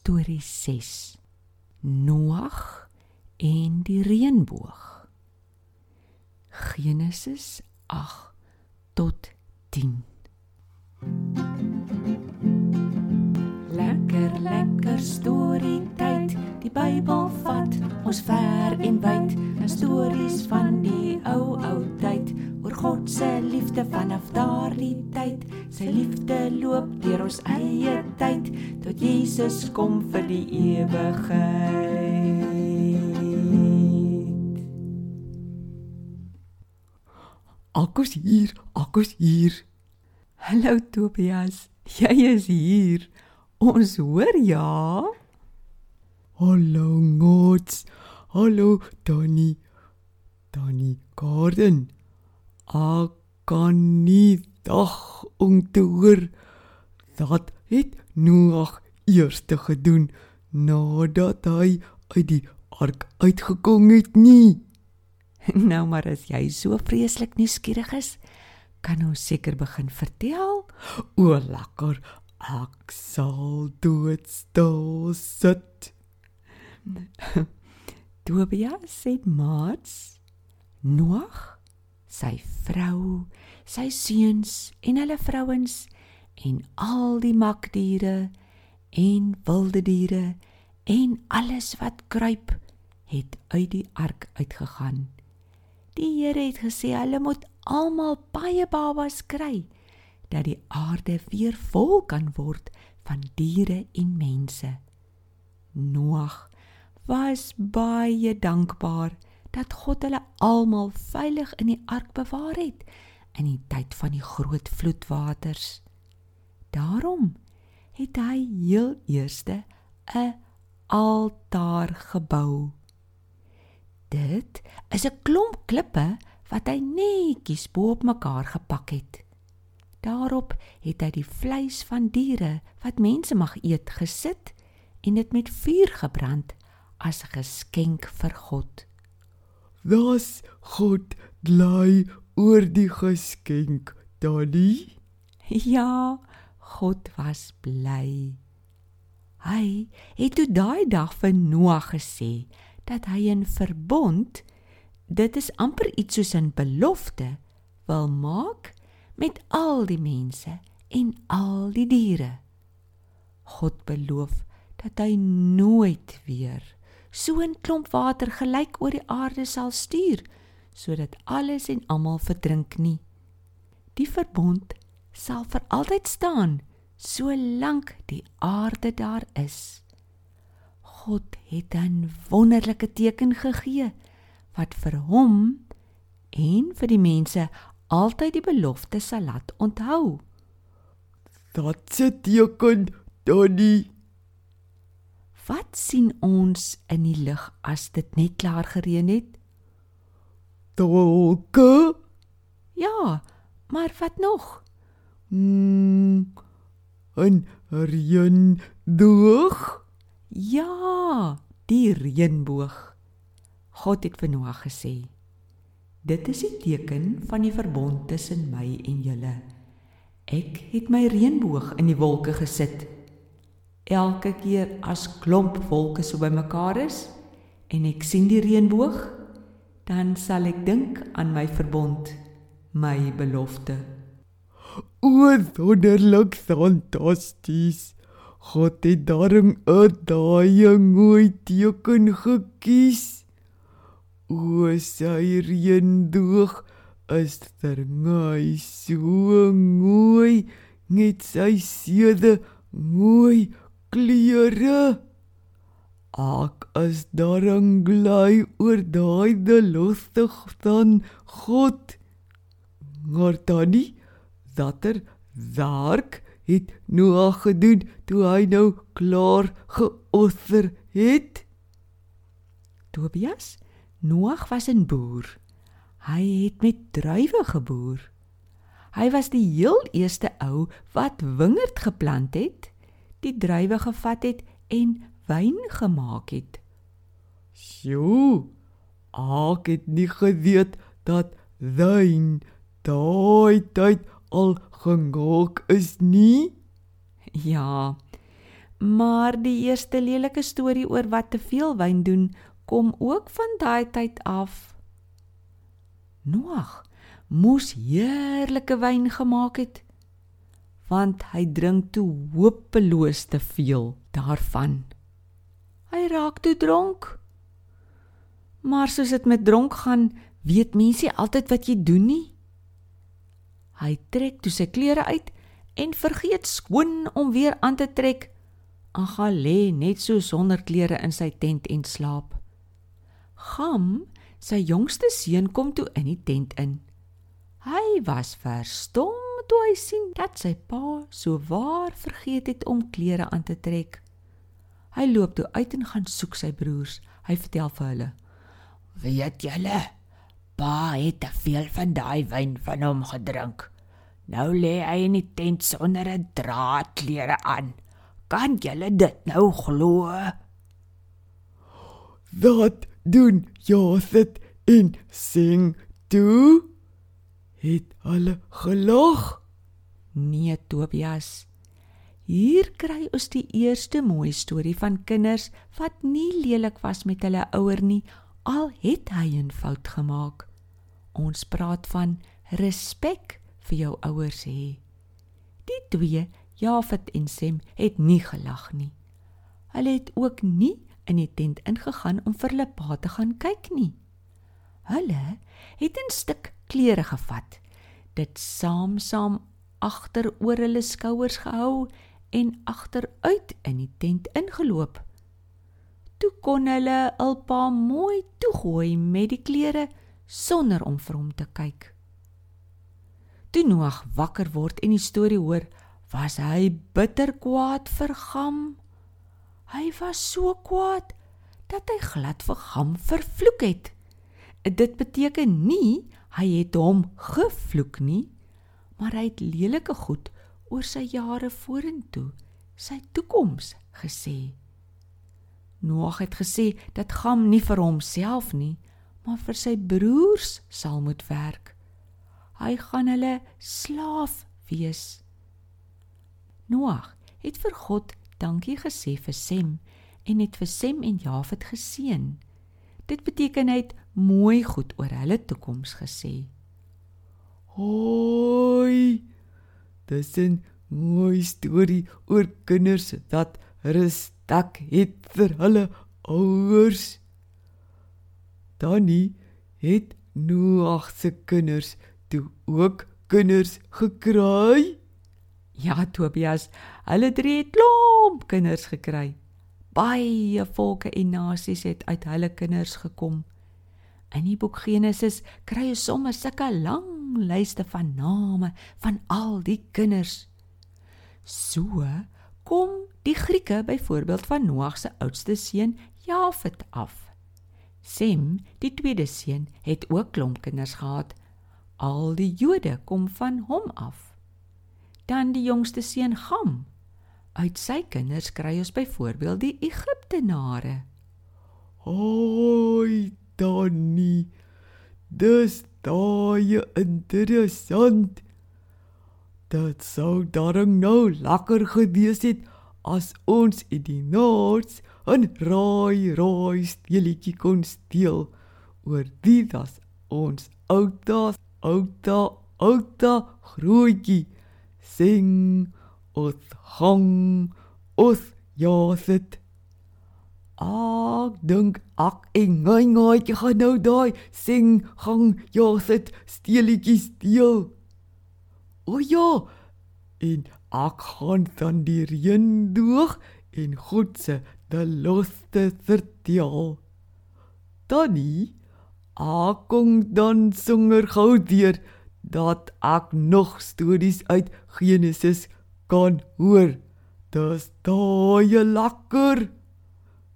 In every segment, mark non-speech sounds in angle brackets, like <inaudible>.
Storie 6. Noag en die reënboog. Genesis 8 tot 10. Lekker lekker storie tyd. Die Bybel vat ons ver en wyd. 'n Stories van die ou ou tyd God se liefde vanaf daardie tyd. Sy liefde loop deur ons eie tyd tot Jesus kom vir die ewigheid. Akkus hier, akkus hier. Hallo Tobias, jy is hier. Ons hoor ja. Hallo Ngots. Hallo Tannie. Tannie Gordon. Ek kan nie dag om te hoor dat het Noag eers gedoen nadat hy uit die ark uitgekom het nie. <laughs> Nou maar as jy so vreeslik nuuskierig is, kan ons seker begin vertel. O lekker. Ek sal doodstil sit. <laughs> Tobias het maats Noag, sy vrou, sy seuns en hulle vrouens en al die makdiere en wilde diere en alles wat kruip het uit die ark uitgegaan. Die Here het gesê hulle moet almal baie babas kry dat die aarde weer vol kan word van diere en mense. Noag was baie dankbaar dat God hulle almal veilig in die ark bewaar het in die tyd van die groot vloedwaters. Daarom het hy heel eerste 'n altaar gebou. Dit is 'n klomp klippe wat hy netjies bo-op mekaar gepak het. Daarop het hy die vleis van diere wat mense mag eet gesit en dit met vuur gebrand as 'n geskenk vir God. Das God bly oor die geskenk, Daddy. Ja, God was bly. Hy het toe daai dag vir Noag gesê dat hy 'n verbond, dit is amper iets soos 'n belofte, wil maak met al die mense en al die diere. God beloof dat hy nooit weer so 'n klomp water gelyk oor die aarde sal stuur sodat alles en almal verdrink nie. Die verbond sal vir altyd staan solank die aarde daar is. God het 'n wonderlike teken gegee wat vir hom en vir die mense altyd die belofte sal laat onthou. Dat se teken, Daddy. Wat sien ons in die lug as dit net klaar gereën het? Dolke? Ja, maar wat nog? Mm, 'n reënboog? Ja, die reënboog. God het vir Noag gesê: Dit is die teken van die verbond tussen my en julle. Ek het my reënboog in die wolke gesit elke keer as klomp wolke so bymekaar is en ek sien die reënboog, dan sal ek dink aan my verbond, my belofte. O, wonderlik, fantasties. God het daarom 'n daai mooi teken gekies. O, sy reënboog is vermy so mooi, net sy sede mooi klere. Ek is daarom bly oor daai lustig van God. Maar tannie, dater werk het Noag gedoen toe hy nou klaar geoffer het. Tobias, Noag was 'n boer. Hy het met druiwe geboer. Hy was die heel eerste ou wat wingerd geplant het die druiwe gevat het en wyn gemaak het. Sjoe, ek het nie geweet dat wyn daai tyd al gemaak is nie. Ja. Maar die eerste lelike storie oor wat te veel wyn doen, kom ook van daai tyd af. Noag moes heerlike wyn gemaak het want hy drink toe hopeloos te veel daarvan. Hy raak toe dronk. Maar soos dit met dronk gaan, weet mense altyd wat jy doen nie. Hy trek toe sy klere uit en vergeet skoon om weer aan te trek. En gaan lê net so sonder klere in sy tent en slaap. Gam, sy jongste seun kom toe in die tent in. Hy was verstom toe hy sien dat sy pa so waar vergeet het om klere aan te trek. Hy loop toe uit en gaan soek sy broers. Hy vertel vir hulle: "Weet julle, pa het te veel van daai wyn van hom gedrink. Nou lê hy in die tent sonder 'n draad klere aan. Kan julle dit nou glo?" "Dat doen Josef in sing toe." Het hulle gelag? Nee, Tobias. Hier kry ons die eerste mooi storie van kinders wat nie lelik was met hulle ouer nie, al het hy 'n fout gemaak. Ons praat van respek vir jou ouers hê. Die twee, Jafet en Sem, het nie gelag nie. Hulle het ook nie in die tent ingegaan om vir hulle pa te gaan kyk nie. Hulle het 'n stuk klere gevat, dit saam-saam agter oor hulle skouers gehou en agteruit in die tent ingeloop. Toe kon hulle alpa mooi toegooi met die klere sonder om vir hom te kyk. Toe Noag wakker word en die storie hoor, was hy bitter kwaad vir Gam. Hy was so kwaad dat hy glad vir Gam vervloek het. Dit beteken nie hy het hom gevloek nie, maar hy het lelike goed oor sy jare vorentoe, sy toekoms gesê. Noag het gesê dat Gam nie vir homself nie, maar vir sy broers sal moet werk. Hy gaan hulle slaaf wees. Noag het vir God dankie gesê vir Sem en het vir Sem en Jafet geseën. Dit beteken hy het mooi goed oor hulle toekoms gesê. Hoi. Dis 'n mooi storie oor kinders wat respek het vir hulle ouers. Danny het Noag se kinders toe ook kinders gekry. Ja, Tobias, hulle drie het klomp kinders gekry. Baie volke en nasies het uit hulle kinders gekom. In die boek Genesis kry jy sommer sulke lang lyste van name van al die kinders. So kom die Grieke byvoorbeeld van Noag se oudste seun Jafet af. Sem, die tweede seun, het ook klomp kinders gehad. Al die Jode kom van hom af. Dan die jongste seun Gam. Uit sy kinders kry ons byvoorbeeld die Egiptenare. Hoi, Donnie. Dis daai interessant. Dit sou darm nou lekker gewees het as ons in die noord 'n raai raai steeletjie kon steel oor wie das ons outa outa outa grootjie sing ons hang ons ja sit Ag, dink ek en ngai jy gaan nou daai sing gang ja sit steelietjies steel. O ja. En ek gaan dan die reën doog en God se die loste vertel. Danny, ek kom dan sonder gou deur dat ek nog stories uit Genesis kan hoor. Dis daai lekker.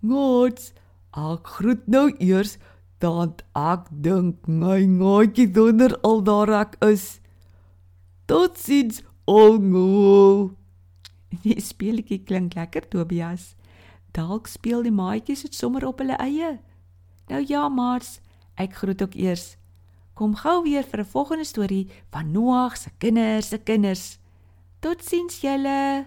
Gods, ek groet nou eers dat ek dink my ngaatjie donder al daar ek is. Totsiens, ongo. Die speletjie klink lekker, Tobias. Dalk speel die maatjies dit sommer op hulle eie. Nou ja, maats, ek groet ook eers. Kom gou weer vir 'n volgende storie van Noag se kinders se kinders. Totsiens julle.